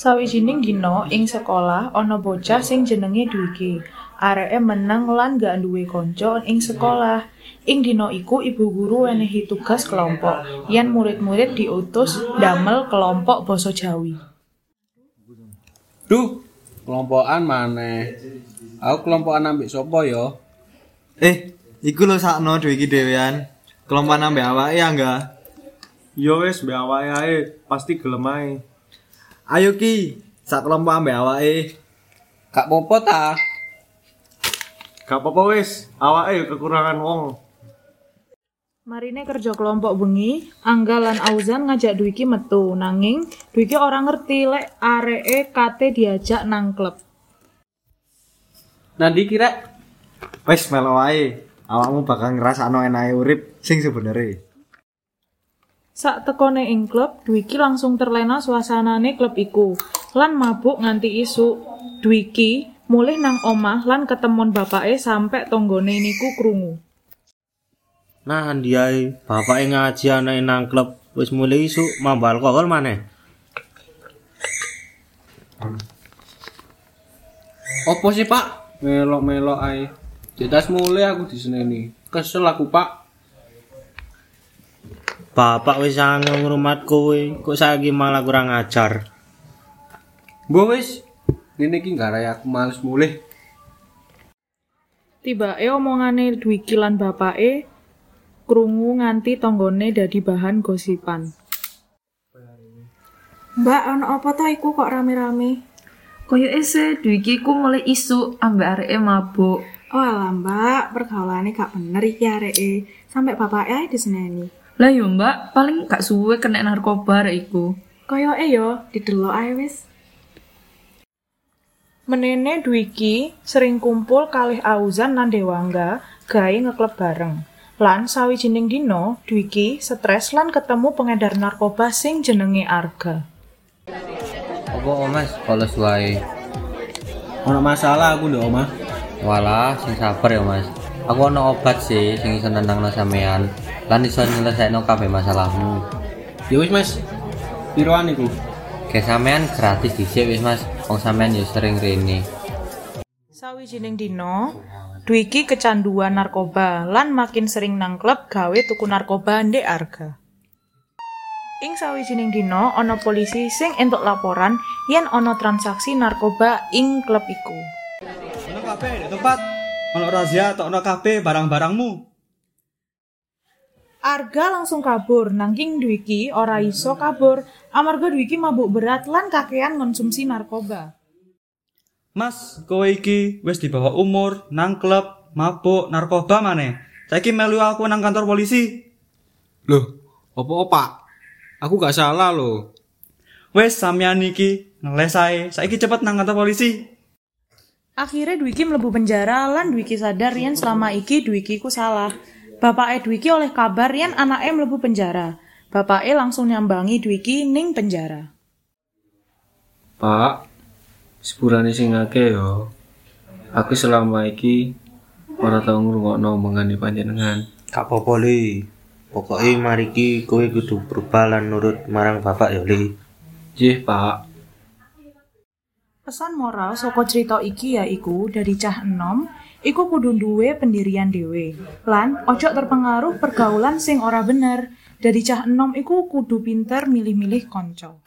Sawijining dina ing sekolah ana bocah sing jenenge Dwiki. Areke meneng lan gak duwe kanca ing sekolah. Ing dina iku ibu guru wenehi tugas kelompok yen murid-murid diutus damel kelompok basa Jawi. Duh, kelompokan maneh. Aku kelompokan ambek sapa ya? Eh, iku lho sakno dhewe iki dhewean. Kelompokan ambek awake ya enggak? Yo wis mbek awake ae, pasti gelem ae. Ayo ki, sak kelompok ambek awake. Gak popo ta? Gak apa-apa wis, awake kekurangan wong. Marine kerja kelompok bengi, Angga lan Auzan ngajak Dwiki metu, nanging Dwiki ora ngerti lek areke kate diajak nang klub. Nanti kira Wis melo wae. Awakmu bakal ngrasakno enake urip sing sebenere. Sak tekone ing klub, Dwiki langsung terlena suasanane klub iku. Lan mabuk nganti isu. Dwiki mulih nang omah lan ketemon bapake sampe tonggone niku krungu. Nah, ndiae bapake ngaji anake nang klub wis mulai isuk mambu alkohol maneh. opo sih, Pak? Melok-melok ae. Jelas mulai aku diseneni. Kesel aku, Pak. Bapak wis sange ngrumat kowe, kok saiki malah kurang ajar. Mbok wis. Ngene iki garai aku males mulih. Tibake omongane Dwiki lan bapake krungu nganti tonggone dadi bahan gosipan. Mbak, ono apa to iku kok rame-rame? Koyo ese Dwiki ku mulai isu ambek areke mabuk. Oh alah mbak, pergaulane gak bener iki areke. Sampai bapak ae diseneni. Lah yo mbak, paling gak suwe kena narkoba arek iku. Koyoke yo, didelok ae wis. Menene Dwiki sering kumpul kalih Auzan lan Dewangga gawe ngeklub bareng. Lan sawijining dina, Dwiki stres lan ketemu pengedar narkoba sing jenenge Arga. Apa oh, Mas, kalau suai. Ono masalah aku ndek omah. Walah, sing sabar ya Mas. Aku ono obat sih sing iso nendangno sampean. Lan iso nyelesaikno kabeh masalahmu. Ya wis, Mas. Piroan iku? Kayak sampean gratis dhisik wis Mas. Wong sampean yo sering rene. Sawijining dina, Dwiki kecanduan narkoba lan makin sering nang klub gawe tuku narkoba ndek Arga. Ing sawijining dina ana polisi sing entuk laporan yen ana transaksi narkoba ing klub iku. Ono kabeh di tempat. Ono razia tokno kabeh barang-barangmu. Arga langsung kabur, nanging Dwiki ora iso kabur amarga Dwiki mabuk berat lan kakean konsumsi narkoba. Mas, kowe iki wis di bawah umur, nang klub, mabuk, narkoba maneh. Saiki melu aku nang kantor polisi. Loh, opo Pak? Aku gak salah loh. Wes sampean iki ngeles ae. Saiki cepet nang kantor polisi. Akhirnya Dwiki mlebu penjara lan Dwiki sadar yen selama iki Dwiki ku salah. Bapake Dwiki oleh kabar yen anake mlebu penjara. Bapake langsung nyambangi Dwiki ning penjara. Pak, sepurane sing akeh yo. Aku selama iki ora tau ngrungokno omongane panjenengan. Gak apa-apa li. Pokoke mari ki kowe kudu berubah lan nurut marang bapak ya li. Nggih, Pak. Pesan moral saka cerita iki yaiku dari cah enom iku kudu duwe pendirian dhewe. Lan ojo terpengaruh pergaulan sing ora bener. Dari cah enom iku kudu pinter milih-milih konco.